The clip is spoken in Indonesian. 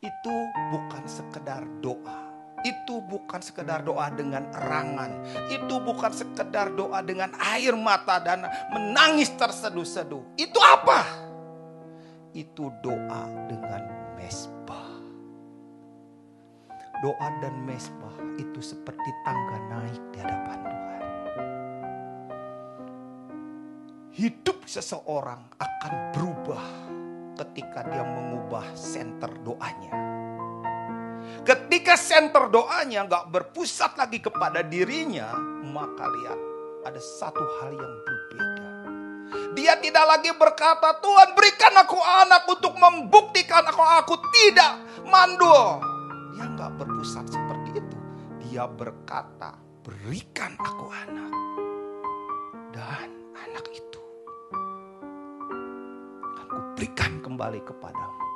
itu bukan sekedar doa. Itu bukan sekedar doa dengan erangan. Itu bukan sekedar doa dengan air mata dan menangis terseduh-seduh. Itu apa? Itu doa dengan mesbah. Doa dan mesbah itu seperti tangga naik di hadapan Tuhan. Hidup seseorang akan berubah ketika dia mengubah senter doanya. Ketika senter doanya nggak berpusat lagi kepada dirinya, maka lihat ada satu hal yang berbeda. Dia tidak lagi berkata, Tuhan berikan aku anak untuk membuktikan aku aku tidak mandul. Dia nggak berpusat seperti itu. Dia berkata, berikan aku anak. Anak itu aku berikan kembali kepadamu